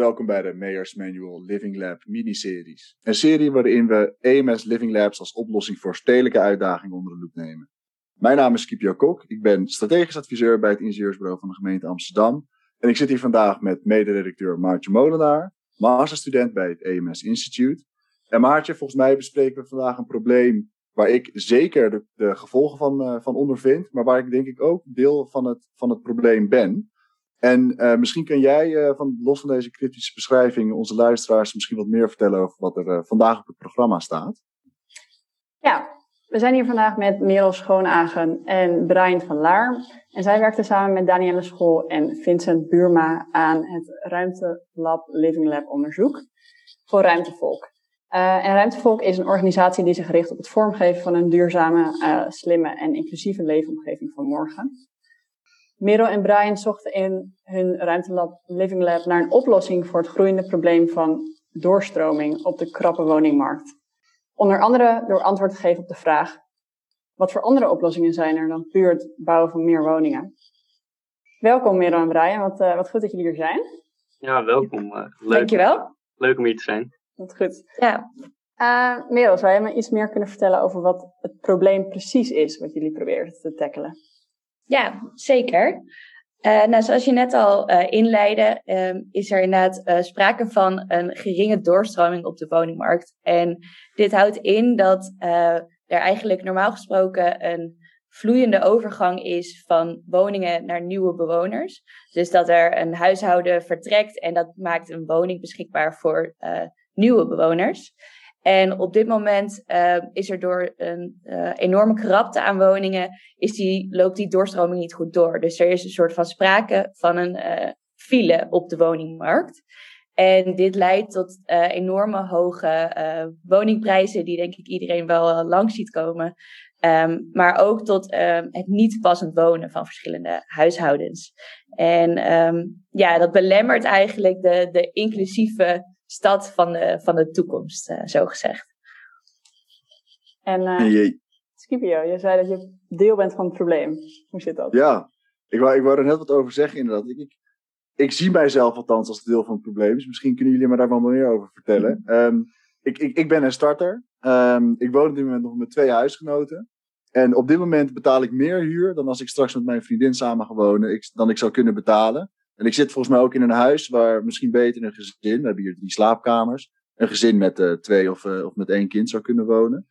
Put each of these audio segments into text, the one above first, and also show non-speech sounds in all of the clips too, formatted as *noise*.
Welkom bij de Mayors Manual Living Lab miniseries. Een serie waarin we EMS Living Labs als oplossing voor stedelijke uitdagingen onder de loep nemen. Mijn naam is Kipio Kok, ik ben strategisch adviseur bij het ingenieursbureau van de gemeente Amsterdam. En ik zit hier vandaag met mederedacteur Maartje Molenaar, masterstudent bij het EMS Institute. En Maartje, volgens mij bespreken we vandaag een probleem waar ik zeker de, de gevolgen van, uh, van ondervind, maar waar ik denk ik ook deel van het, van het probleem ben. En uh, misschien kun jij, uh, van, los van deze kritische beschrijving, onze luisteraars misschien wat meer vertellen over wat er uh, vandaag op het programma staat. Ja, we zijn hier vandaag met Merel Schoonagen en Brian van Laar. En zij werkten samen met Danielle School en Vincent Buurma aan het Ruimtelab Living Lab onderzoek voor Ruimtevolk. en Ruimtevolk is een organisatie die zich richt op het vormgeven van een duurzame, slimme en inclusieve leefomgeving van morgen. Merel en Brian zochten in hun ruimtelab Living Lab naar een oplossing voor het groeiende probleem van doorstroming op de krappe woningmarkt. Onder andere door antwoord te geven op de vraag: wat voor andere oplossingen zijn er dan puur het bouwen van meer woningen? Welkom Merel en Brian, wat, uh, wat goed dat jullie hier zijn. Ja, welkom. Uh, leuk. Dankjewel. Leuk om hier te zijn. Wat goed. Ja. Uh, Merel, zou jij me iets meer kunnen vertellen over wat het probleem precies is wat jullie proberen te tackelen? Ja, zeker. Uh, nou, zoals je net al uh, inleidde, uh, is er inderdaad uh, sprake van een geringe doorstroming op de woningmarkt. En dit houdt in dat er eigenlijk normaal gesproken een vloeiende overgang is van woningen naar nieuwe bewoners. Dus dat er een huishouden vertrekt en dat maakt een woning beschikbaar voor nieuwe bewoners. En op dit moment uh, is er door een uh, enorme krapte aan woningen, is die, loopt die doorstroming niet goed door. Dus er is een soort van sprake van een uh, file op de woningmarkt. En dit leidt tot enorme hoge woningprijzen, die denk ik iedereen wel langs ziet komen. Um, maar ook tot um, het niet passend wonen van verschillende huishoudens. En um, ja, dat belemmert eigenlijk de, de inclusieve stad van de, van de toekomst, uh, zo gezegd. En uh, Scipio, je zei dat je deel bent van het probleem. Hoe zit dat? Ja, ik wou, ik wou er net wat over zeggen inderdaad. Ik, ik, ik zie mijzelf althans als deel van het probleem. Dus misschien kunnen jullie me daar wel meer over vertellen. Um, ik, ik, ik ben een starter. Um, ik woon op dit moment nog met twee huisgenoten. En op dit moment betaal ik meer huur dan als ik straks met mijn vriendin samen ga wonen, ik, dan ik zou kunnen betalen. En ik zit volgens mij ook in een huis waar misschien beter een gezin, we hebben hier drie slaapkamers, een gezin met uh, twee of, uh, of met één kind zou kunnen wonen.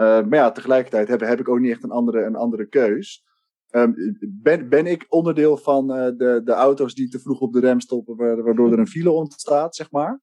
Uh, maar ja, tegelijkertijd heb, heb ik ook niet echt een andere, een andere keus. Um, ben, ben ik onderdeel van de, de auto's die te vroeg op de rem stoppen, waardoor er een file ontstaat, zeg maar?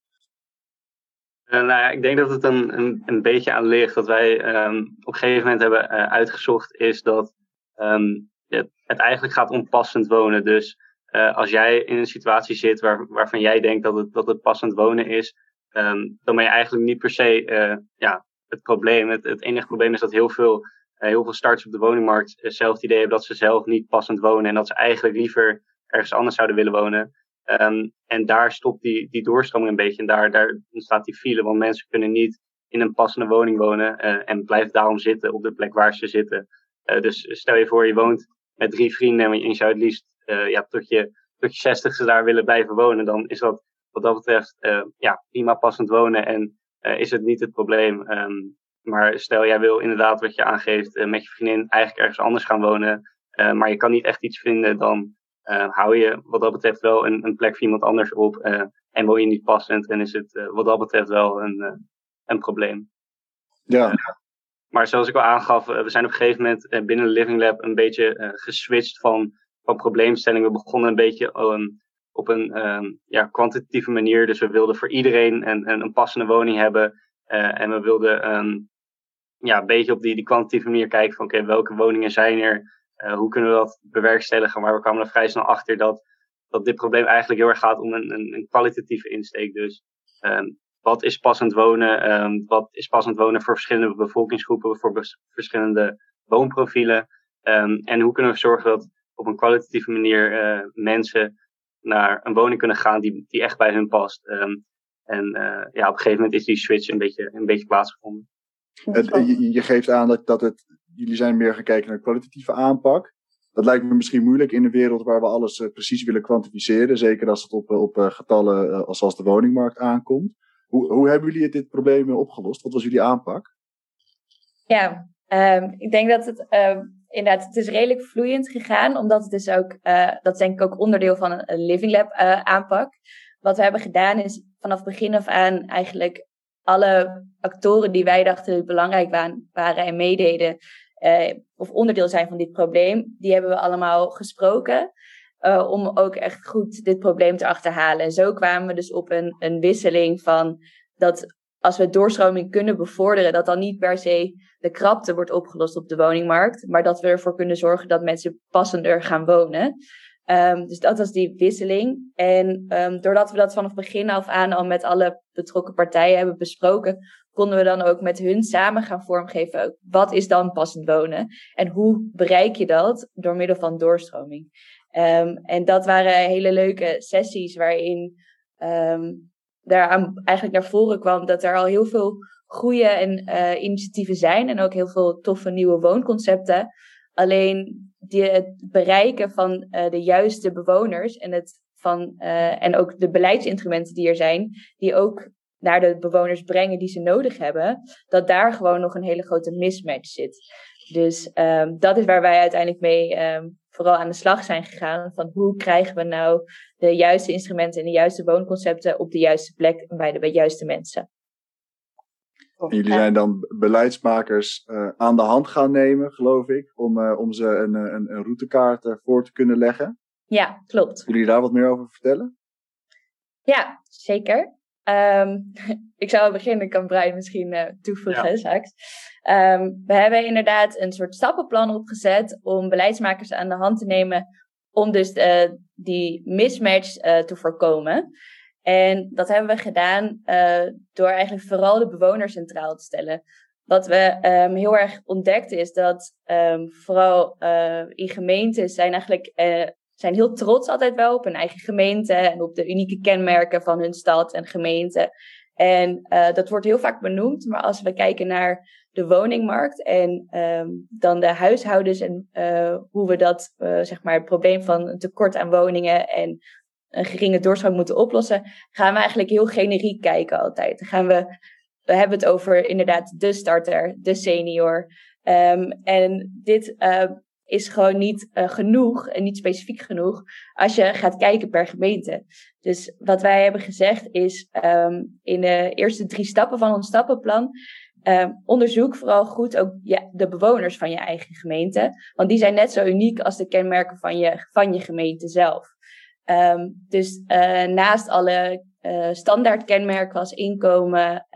nou ja, ik denk dat het een, een, een beetje aan ligt. Dat wij um, op een gegeven moment hebben uitgezocht, is dat um, het, het eigenlijk gaat om passend wonen. Dus uh, als jij in een situatie zit waar, waarvan jij denkt dat het, dat het passend wonen is, um, dan ben je eigenlijk niet per se uh, ja, het probleem. Het, enige probleem is dat heel veel, uh, heel veel starters op de woningmarkt zelf het idee hebben dat ze zelf niet passend wonen en dat ze eigenlijk liever ergens anders zouden willen wonen. Um, en daar stopt die, die doorstroming een beetje en daar, daar ontstaat die file, want mensen kunnen niet in een passende woning wonen en blijven daarom zitten op de plek waar ze zitten. dus stel je voor, je woont met drie vrienden en je zou het liefst uh, ja, tot je, tot je zestigste daar willen blijven wonen, dan is dat wat dat betreft uh, ja, prima passend wonen en uh, is het niet het probleem. Um, maar stel jij wil inderdaad wat je aangeeft met je vriendin eigenlijk ergens anders gaan wonen, maar je kan niet echt iets vinden, dan hou je wat dat betreft wel een, een plek voor iemand anders op en woon je niet passend en is het wat dat betreft wel een, een probleem. Ja. Maar zoals ik al aangaf, we zijn op een gegeven moment binnen de Living Lab een beetje geswitcht van van probleemstellingen. We begonnen een beetje op een um, ja, kwantitatieve manier. Dus we wilden voor iedereen een, een, passende woning hebben. Uh, en we wilden um, ja, een beetje op die, die kwantitatieve manier kijken van oké, welke woningen zijn er? Uh, hoe kunnen we dat bewerkstelligen? Maar we kwamen er vrij snel achter dat, dat dit probleem eigenlijk heel erg gaat om een, een, kwalitatieve insteek. Dus um, wat is passend wonen? Wat is passend wonen voor verschillende bevolkingsgroepen, voor verschillende woonprofielen? En hoe kunnen we zorgen dat op een kwalitatieve manier uh, mensen naar een woning kunnen gaan die, die echt bij hun past. Um, en uh, ja, op een gegeven moment is die switch een beetje, een beetje plaatsgevonden. Het, je, je, geeft aan dat, dat het, jullie zijn meer gaan kijken naar kwalitatieve aanpak. Dat lijkt me misschien moeilijk in een wereld waar we alles uh, precies willen kwantificeren. Zeker als het op, op uh, getallen uh, als, als de woningmarkt aankomt. Hoe, hoe hebben jullie dit probleem opgelost? Wat was jullie aanpak? Ja, um, ik denk dat het inderdaad, het is redelijk vloeiend gegaan. Omdat het dus ook, dat is denk ik ook onderdeel van een, Living Lab aanpak. Wat we hebben gedaan is vanaf begin af aan eigenlijk alle actoren die wij dachten belangrijk waren, en meededen, eh, of onderdeel zijn van dit probleem, die hebben we allemaal gesproken. Uh, om ook echt goed dit probleem te achterhalen. En zo kwamen we dus op een, een wisseling van dat als we doorstroming kunnen bevorderen, dat dan niet per se de krapte wordt opgelost op de woningmarkt, maar dat we ervoor kunnen zorgen dat mensen passender gaan wonen. Um, dus dat was die wisseling. En um, doordat we dat vanaf begin af aan al met alle betrokken partijen hebben besproken, konden we dan ook met hun samen gaan vormgeven. Wat is dan passend wonen? En hoe bereik je dat door middel van doorstroming? Um, en dat waren hele leuke sessies waarin daar eigenlijk naar voren kwam dat er al heel veel goede en, uh, initiatieven zijn en ook heel veel toffe nieuwe woonconcepten. Alleen die, het bereiken van uh, de juiste bewoners en, het van, uh, en ook de beleidsinstrumenten die er zijn, die ook naar de bewoners brengen die ze nodig hebben, dat daar gewoon nog een hele grote mismatch zit. Dus um, dat is waar wij uiteindelijk mee um, vooral aan de slag zijn gegaan. Van hoe krijgen we nou de juiste instrumenten en de juiste woonconcepten op de juiste plek en bij de, bij de juiste mensen. En jullie zijn dan beleidsmakers uh, aan de hand gaan nemen, geloof ik, om, uh, om ze een, een, een routekaart uh, voor te kunnen leggen. Ja, klopt. Willen jullie daar wat meer over vertellen? Ja, zeker. Um, *laughs* ik zou beginnen, kan Brian misschien toevoegen ja. straks. Um, we hebben inderdaad een soort stappenplan opgezet om beleidsmakers aan de hand te nemen om dus die mismatch te voorkomen. En dat hebben we gedaan uh, door eigenlijk vooral de bewoners centraal te stellen. Wat we um, heel erg ontdekten is dat vooral uh, in gemeentes zijn eigenlijk uh, zijn heel trots altijd wel op hun eigen gemeente en op de unieke kenmerken van hun stad en gemeente. En uh, dat wordt heel vaak benoemd, maar als we kijken naar de woningmarkt en um, dan de huishoudens en uh, hoe we dat, uh, zeg maar, het probleem van een tekort aan woningen en een geringe doorstroom moeten oplossen, gaan we eigenlijk heel generiek kijken altijd. Dan gaan we, we hebben het over inderdaad de starter, de senior. Um, en dit is gewoon niet uh, genoeg en niet specifiek genoeg als je gaat kijken per gemeente. Dus wat wij hebben gezegd is um, in de eerste drie stappen van ons stappenplan. Um, onderzoek vooral goed ook ja, de bewoners van je eigen gemeente. Want die zijn net zo uniek als de kenmerken van je, van je gemeente zelf. Um, dus uh, naast alle uh, standaard kenmerken als inkomen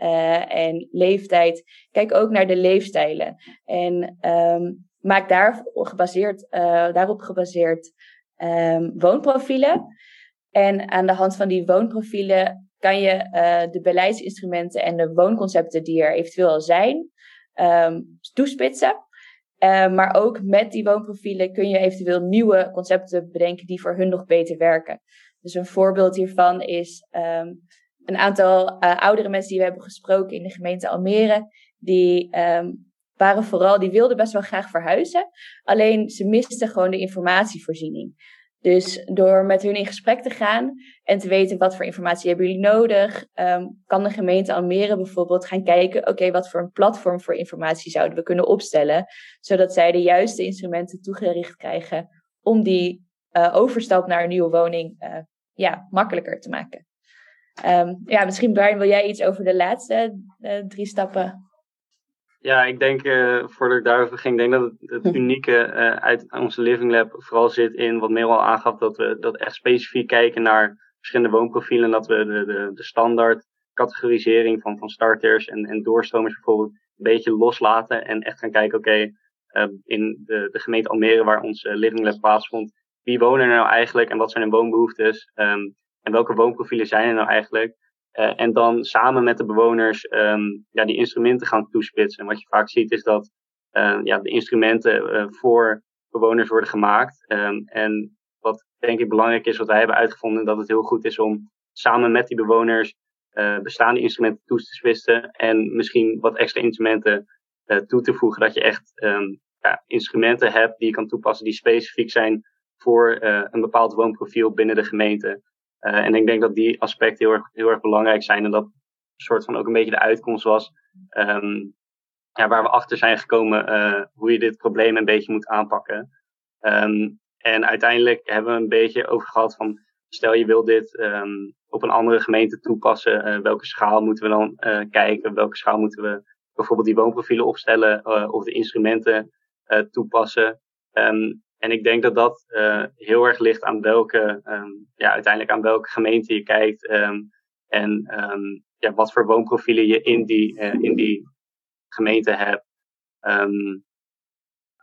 en leeftijd, kijk ook naar de leefstijlen. En maak daar gebaseerd, daarop gebaseerd um, woonprofielen. En aan de hand van die woonprofielen kan je de beleidsinstrumenten en de woonconcepten die er eventueel al zijn, toespitsen. Uh, maar ook met die woonprofielen kun je eventueel nieuwe concepten bedenken die voor hun nog beter werken. Dus een voorbeeld hiervan is um, een aantal oudere mensen die we hebben gesproken in de gemeente Almere. Die um, waren vooral, die wilden best wel graag verhuizen. Alleen ze misten gewoon de informatievoorziening. Dus door met hun in gesprek te gaan en te weten wat voor informatie hebben jullie nodig, um, kan de gemeente Almere bijvoorbeeld gaan kijken, oké, wat voor een platform voor informatie zouden we kunnen opstellen, zodat zij de juiste instrumenten toegericht krijgen om die uh, overstap naar een nieuwe woning uh, ja, makkelijker te maken. Um, ja, misschien Brian, wil jij iets over de laatste uh, drie stappen ja, ik denk, uh, voordat ik daarover ging, denk dat het, het hm. unieke uh, uit onze Living Lab vooral zit in wat Merel al aangaf, dat we dat echt specifiek kijken naar verschillende woonprofielen. En dat we de, de, de standaard categorisering van, van starters en, en doorstromers bijvoorbeeld een beetje loslaten. En echt gaan kijken, oké, okay, uh, in de, de gemeente Almere waar onze Living Lab plaatsvond, wie wonen er nou eigenlijk en wat zijn hun woonbehoeftes? Um, en welke woonprofielen zijn er nou eigenlijk? Uh, en dan samen met de bewoners um, ja, die instrumenten gaan toespitsen. En wat je vaak ziet is dat uh, ja, de instrumenten uh, voor bewoners worden gemaakt. Um, en wat denk ik belangrijk is, wat wij hebben uitgevonden, dat het heel goed is om samen met die bewoners bestaande instrumenten toe te spitsen. En misschien wat extra instrumenten toe te voegen, dat je echt ja, instrumenten hebt die je kan toepassen die specifiek zijn voor een bepaald woonprofiel binnen de gemeente. En ik denk dat die aspecten heel erg, heel erg belangrijk zijn en dat soort van ook een beetje de uitkomst was ehm, ja, waar we achter zijn gekomen hoe je dit probleem een beetje moet aanpakken. Ehm, en uiteindelijk hebben we een beetje over gehad van, stel je wil dit um, op een andere gemeente toepassen, uh, welke schaal moeten we dan kijken, welke schaal moeten we bijvoorbeeld die woonprofielen opstellen of de instrumenten toepassen. En ik denk dat dat heel erg ligt aan welke, um, ja, uiteindelijk aan welke gemeente je kijkt en ja, wat voor woonprofielen je in die, in die gemeente hebt.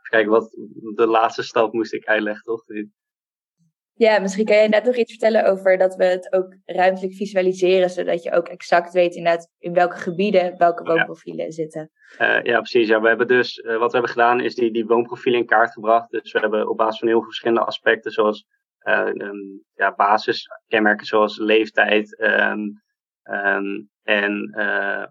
Kijk, wat de laatste stap moest ik uitleggen, toch? Ja, misschien kan je net nog iets vertellen over dat we het ook ruimtelijk visualiseren, zodat je ook exact weet inderdaad in welke gebieden welke woonprofielen zitten. Uh, ja, precies. Ja, we hebben dus, uh, wat we hebben gedaan is die, die woonprofielen in kaart gebracht. Dus we hebben op basis van heel veel verschillende aspecten, zoals uh, um, ja, basiskenmerken zoals leeftijd, um, um, en,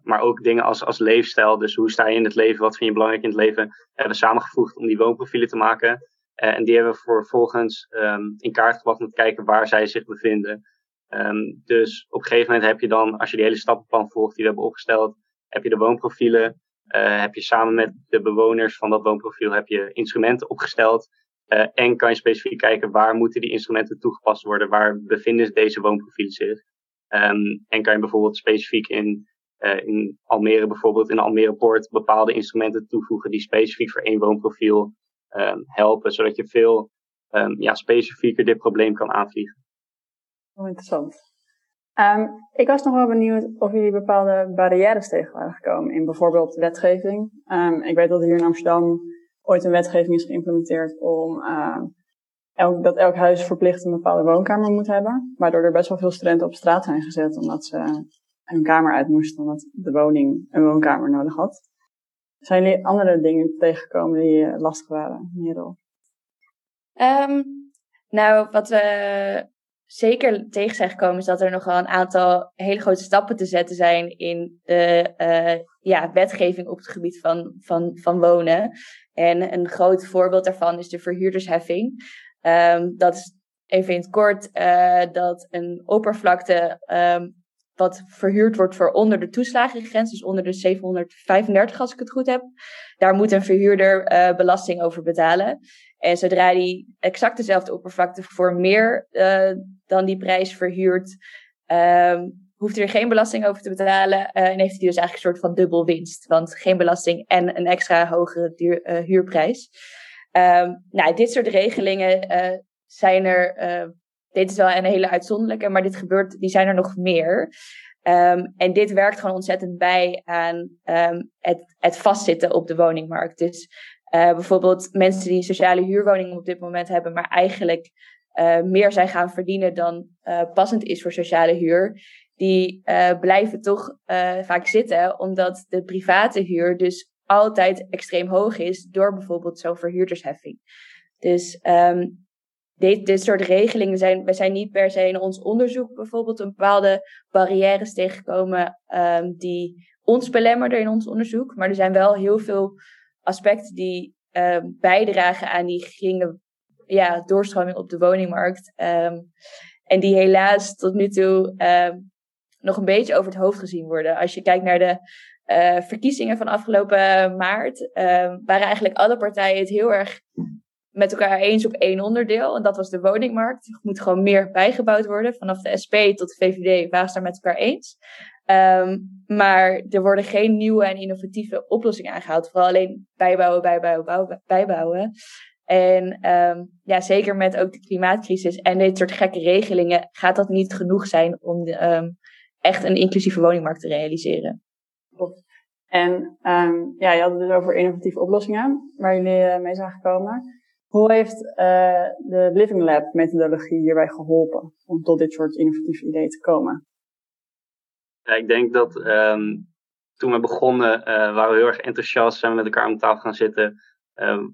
maar ook dingen als, als leefstijl. Dus hoe sta je in het leven? Wat vind je belangrijk in het leven? Hebben we samengevoegd om die woonprofielen te maken. Uh, en die hebben we vervolgens um, in kaart gebracht om te kijken waar zij zich bevinden. Um, dus op een gegeven moment heb je dan, als je die hele stappenplan volgt die we hebben opgesteld, heb je de woonprofielen. Uh, heb je samen met de bewoners van dat woonprofiel heb je instrumenten opgesteld. en kan je specifiek kijken waar moeten die instrumenten toegepast worden? Waar bevinden deze woonprofielen zich? Um, en kan je bijvoorbeeld specifiek in, uh, in Almere, bijvoorbeeld in Almere Poort, bepaalde instrumenten toevoegen die specifiek voor één woonprofiel um, helpen, zodat je veel um, ja, specifieker dit probleem kan aanvliegen. Oh, interessant. Um, ik was nog wel benieuwd of jullie bepaalde barrières tegen waren gekomen in bijvoorbeeld wetgeving. Ik weet dat hier in Amsterdam ooit een wetgeving is geïmplementeerd om elk, dat elk huis verplicht een bepaalde woonkamer moet hebben. Waardoor er best wel veel studenten op straat zijn gezet omdat ze een kamer uit moesten omdat de woning een woonkamer nodig had. Zijn jullie andere dingen tegengekomen die lastig waren, Merel? Um, nou, wat we zeker tegen zijn gekomen is dat er nogal een aantal hele grote stappen te zetten zijn in de uh, ja, wetgeving op het gebied van, van, van wonen. En een groot voorbeeld daarvan is de verhuurdersheffing. Um, dat is even in het kort uh, dat een oppervlakte um, wat verhuurd wordt voor onder de toeslagengrens, dus onder de 735 als ik het goed heb, daar moet een verhuurder uh, belasting over betalen. En zodra die exact dezelfde oppervlakte voor meer uh, dan die prijs verhuurt, um, hoeft hij er geen belasting over te betalen. Uh, en heeft hij dus eigenlijk een soort van dubbel winst. Want geen belasting en een extra hogere huurprijs. Um, nou, dit soort regelingen zijn er. Dit is wel een hele uitzonderlijke, maar dit gebeurt, die zijn er nog meer. Um, en dit werkt gewoon ontzettend bij aan um, het, het vastzitten op de woningmarkt. Dus uh, bijvoorbeeld mensen die een sociale huurwoning op dit moment hebben, maar eigenlijk uh, meer zijn gaan verdienen dan uh, passend is voor sociale huur. Die blijven toch vaak zitten, omdat de private huur dus altijd extreem hoog is door bijvoorbeeld zo'n verhuurdersheffing. Dus um, dit, dit soort regelingen zijn, we zijn niet per se in ons onderzoek bijvoorbeeld een bepaalde barrières tegengekomen um, die ons belemmerden in ons onderzoek. Maar er zijn wel heel veel aspecten die um, bijdragen aan die geringe ja, doorstroming op de woningmarkt. Um, en die helaas tot nu toe nog een beetje over het hoofd gezien worden. Als je kijkt naar de uh, verkiezingen van afgelopen maart, uh, waren eigenlijk alle partijen het heel erg met elkaar eens op één onderdeel. En dat was de woningmarkt. Er moet gewoon meer bijgebouwd worden. Vanaf de SP tot de VVD waren ze daar met elkaar eens. Um, maar er worden geen nieuwe en innovatieve oplossingen aangehaald. Vooral alleen bijbouwen, bijbouwen, bouwen, bijbouwen. En um, ja, zeker met ook de klimaatcrisis en dit soort gekke regelingen gaat dat niet genoeg zijn om de, um, echt een inclusieve woningmarkt te realiseren. En ja, je had het dus over innovatieve oplossingen waar jullie uh, mee zijn gekomen. Hoe heeft uh, de Living Lab methodologie hierbij geholpen om tot dit soort innovatieve ideeën te komen? Ja, ik denk dat um, toen we begonnen, uh, waren we heel erg enthousiast, zijn we met elkaar om tafel gaan zitten.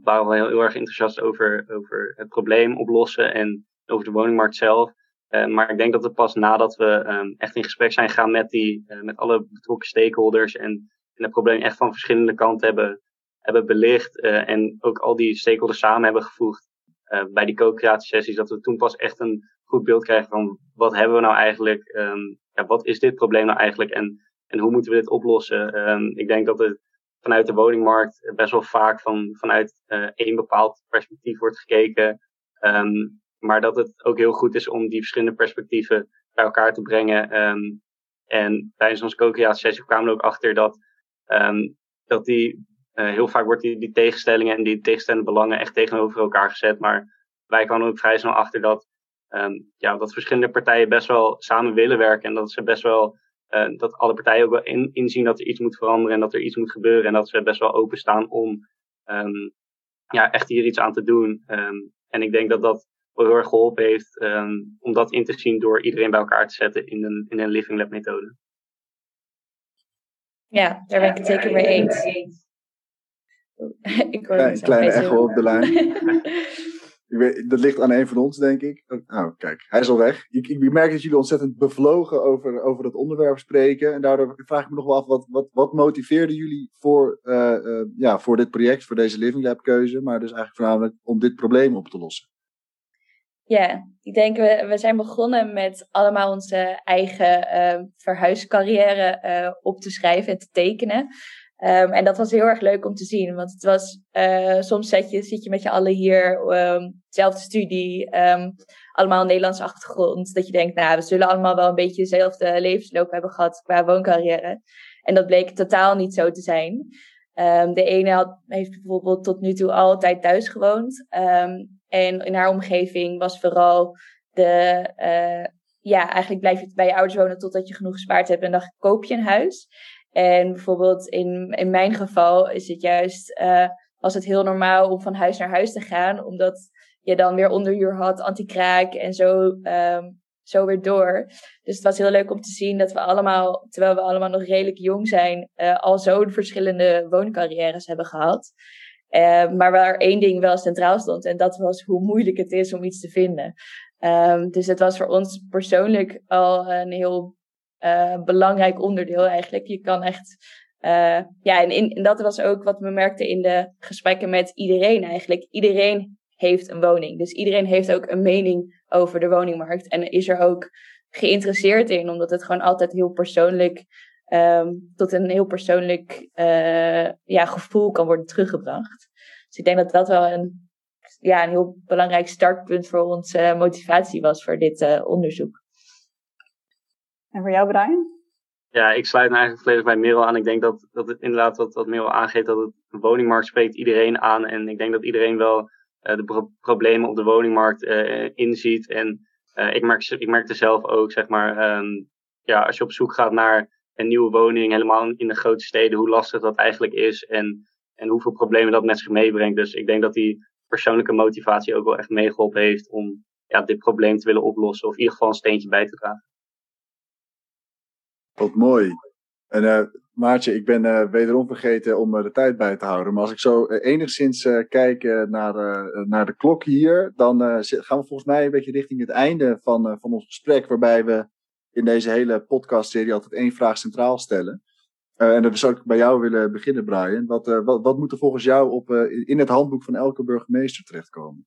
waren we heel, erg enthousiast over, over het probleem oplossen en over de woningmarkt zelf. Uh, maar ik denk dat het pas nadat we um, echt in gesprek zijn gegaan met, die, uh, met alle betrokken stakeholders en, en het probleem echt van verschillende kanten hebben hebben belicht en ook al die stakeholders samen hebben gevoegd bij die co-creatiesessies, dat we toen pas echt een goed beeld krijgen van wat hebben we nou eigenlijk, ehm, ja, wat is dit probleem nou eigenlijk en, en hoe moeten we dit oplossen. Ehm, ik denk dat het vanuit de woningmarkt best wel vaak van, vanuit één bepaald perspectief wordt gekeken. Um, maar dat het ook heel goed is om die verschillende perspectieven bij elkaar te brengen. En tijdens onze co-creatie kwamen we ook achter dat, dat die, uh, heel vaak wordt die, die tegenstellingen en die tegenstellende belangen echt tegenover elkaar gezet. Maar wij kwamen ook vrij snel achter dat, um, ja, dat verschillende partijen best wel samen willen werken. En dat ze best wel, uh, dat alle partijen ook wel in, inzien dat er iets moet veranderen en dat er iets moet gebeuren. En dat ze best wel openstaan om um, ja, echt hier iets aan te doen. Um, en ik denk dat dat wel heel erg geholpen heeft om dat in te zien door iedereen bij elkaar te zetten in een, in een Living Lab methode. Ja, daar ben ik het zeker mee eens. *laughs* ik hoor Klein, kleine echo op de lijn. weet, dat ligt aan een van ons, denk ik. Oh, oh, kijk, hij is al weg. Ik, ik merk dat jullie ontzettend bevlogen over, over het onderwerp spreken. En daardoor vraag ik me nog wel af, wat, wat, wat motiveerde jullie voor, uh, uh, ja, voor dit project, voor deze Living Lab keuze? Maar dus eigenlijk voornamelijk om dit probleem op te lossen. Ja, ik denk we, we zijn begonnen met allemaal onze eigen uh, verhuiscarrière uh, op te schrijven en te tekenen. Um, en dat was heel erg leuk om te zien, want het was, uh, soms zit je, zit je met je allen hier, um, dezelfde studie, um, allemaal Nederlandse achtergrond. Dat je denkt, nou, we zullen allemaal wel een beetje dezelfde levensloop hebben gehad qua wooncarrière. En dat bleek totaal niet zo te zijn. De ene had, heeft bijvoorbeeld tot nu toe altijd thuis gewoond. En in haar omgeving was vooral de, uh, ja, eigenlijk blijf je bij je ouders wonen totdat je genoeg gespaard hebt en dan koop je een huis. En bijvoorbeeld in, in mijn geval is het juist, uh, was het heel normaal om van huis naar huis te gaan, omdat je dan weer onderhuur had, anti-kraak en zo, um, zo weer door. Dus het was heel leuk om te zien dat we allemaal, terwijl we allemaal nog redelijk jong zijn, uh, al zo'n verschillende wooncarrières hebben gehad. Uh, maar waar één ding wel centraal stond, en dat was hoe moeilijk het is om iets te vinden. Um, dus het was voor ons persoonlijk al een heel belangrijk onderdeel eigenlijk. Je kan echt. Uh, ja, en, in, en dat was ook wat we merkten in de gesprekken met iedereen eigenlijk. Iedereen heeft een woning. Dus iedereen heeft ook een mening over de woningmarkt. En is er ook geïnteresseerd in, omdat het gewoon altijd heel persoonlijk um, tot een heel persoonlijk uh, ja, gevoel kan worden teruggebracht. Dus ik denk dat dat wel een, ja, een heel belangrijk startpunt voor onze motivatie was voor dit onderzoek. En voor jou, Brian? Ja, ik sluit me eigenlijk volledig bij Merel aan. Ik denk dat, dat het inderdaad wat, wat Merel aangeeft, dat het, de woningmarkt spreekt iedereen aan. En ik denk dat iedereen wel uh, de pro problemen op de woningmarkt uh, inziet. En uh, ik, merk, ik merkte zelf ook, zeg maar, um, ja, als je op zoek gaat naar een nieuwe woning, helemaal in de grote steden, hoe lastig dat eigenlijk is en, en hoeveel problemen dat met zich meebrengt. Dus ik denk dat die persoonlijke motivatie ook wel echt meegeholpen heeft om ja, dit probleem te willen oplossen of in ieder geval een steentje bij te dragen. Wat mooi. En uh, Maartje, ik ben uh, wederom vergeten om uh, de tijd bij te houden. Maar als ik zo enigszins kijk naar, naar de klok hier, dan gaan we volgens mij een beetje richting het einde van, van ons gesprek, waarbij we in deze hele podcastserie altijd één vraag centraal stellen. En dat zou ik bij jou willen beginnen, Brian. Wat, wat, wat moet er volgens jou op, in het handboek van elke burgemeester terechtkomen?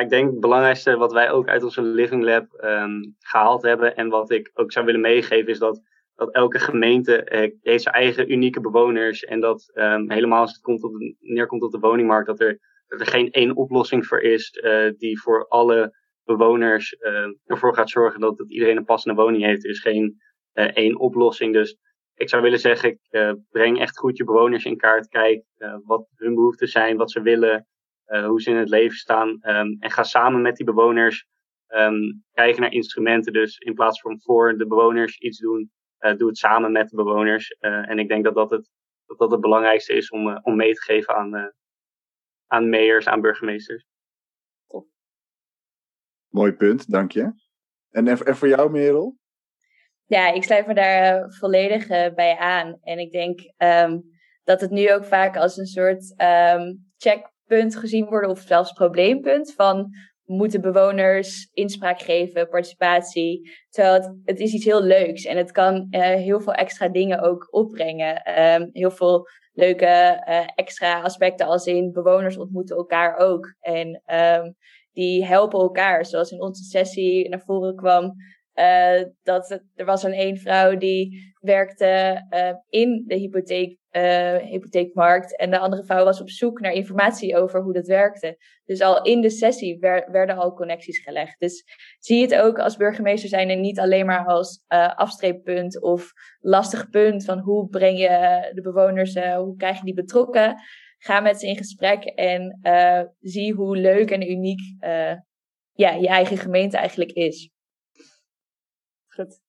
Ik denk het belangrijkste wat wij ook uit onze Living Lab um, gehaald hebben en wat ik ook zou willen meegeven is dat, dat elke gemeente heeft zijn eigen unieke bewoners en dat um, helemaal als het komt op neerkomt op de woningmarkt dat er, dat er geen één oplossing voor is die voor alle bewoners uh, ervoor gaat zorgen dat, dat iedereen een passende woning heeft. Er is geen uh, één oplossing. Dus ik zou willen zeggen, ik uh, breng echt goed je bewoners in kaart. Kijk wat hun behoeften zijn, wat ze willen, hoe ze in het leven staan. Um, en ga samen met die bewoners um, kijken naar instrumenten. Dus in plaats van voor de bewoners iets doen, doe het samen met de bewoners. en ik denk dat dat het, dat dat het belangrijkste is om, om mee te geven aan, aan mayors, aan burgemeesters. Mooi punt, dank je. En, en voor jou, Merel? Ja, ik sluit me daar volledig uh, bij aan. En ik denk um, dat het nu ook vaak als een soort um, checkpunt gezien wordt, of zelfs probleempunt van moeten bewoners inspraak geven, participatie. Terwijl het, is iets heel leuks en het kan uh, heel veel extra dingen ook opbrengen. Um, heel veel leuke extra aspecten als in bewoners ontmoeten elkaar ook. En um, die helpen elkaar. Zoals in onze sessie naar voren kwam uh, dat er was een één vrouw die werkte uh, in de hypotheek, uh, hypotheekmarkt. En de andere vrouw was op zoek naar informatie over hoe dat werkte. Dus al in de sessie wer werden al connecties gelegd. Dus zie het ook als burgemeester zijn en niet alleen maar als afstreeppunt of lastig punt van hoe breng je de bewoners, hoe krijg je die betrokken. Ga met ze in gesprek en zie hoe leuk en uniek ja, je eigen gemeente eigenlijk is. Goed.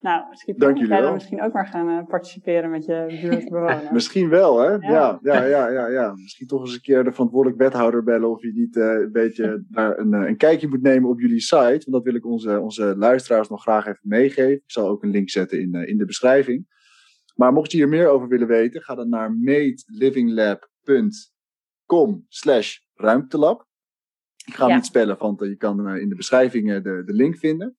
Nou, misschien Dank jullie wel. misschien ook maar gaan uh, participeren met je buurtbewoners. *laughs* misschien wel, hè? Ja. Ja, ja, ja, ja, Misschien toch eens een keer de verantwoordelijk wethouder bellen of je niet uh, een beetje *laughs* daar een, uh, een kijkje moet nemen op jullie site. Want dat wil ik onze, onze luisteraars nog graag even meegeven. Ik zal ook een link zetten in, in de beschrijving. Maar mocht je hier meer over willen weten, ga dan naar meetlivingLab.com slash ruimtelab. Ik ga hem niet spellen, want je kan in de beschrijving de, de link vinden.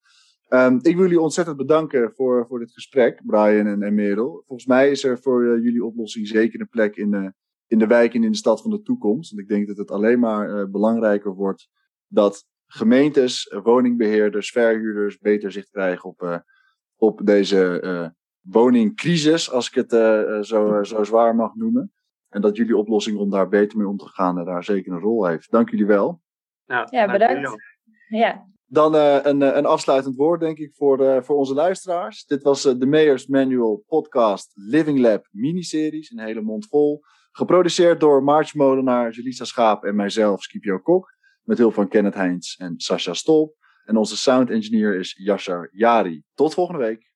Um, ik wil jullie ontzettend bedanken voor, voor dit gesprek, Brian en, en Merel. Volgens mij is er voor uh, jullie oplossing zeker een plek in, uh, in de wijk en in de stad van de toekomst. Want ik denk dat het alleen maar uh, belangrijker wordt dat gemeentes, woningbeheerders, verhuurders beter zicht krijgen op, op deze woningcrisis, als ik het zo, zo zwaar mag noemen. En dat jullie oplossing om daar beter mee om te gaan daar zeker een rol heeft. Dank jullie wel. Nou, ja, bedankt. Ja. Dan uh, een, eh, een afsluitend woord, denk ik, voor, uh, voor onze luisteraars. Dit was de Mayors Manual podcast Living Lab miniseries, een hele mond vol. Geproduceerd door March Molenaar, Jelisa Schaap en mijzelf, Skipio Kok. Met hulp van Kenneth Heins en Sascha Stolp. En onze sound engineer is Yashar Yari. Tot volgende week.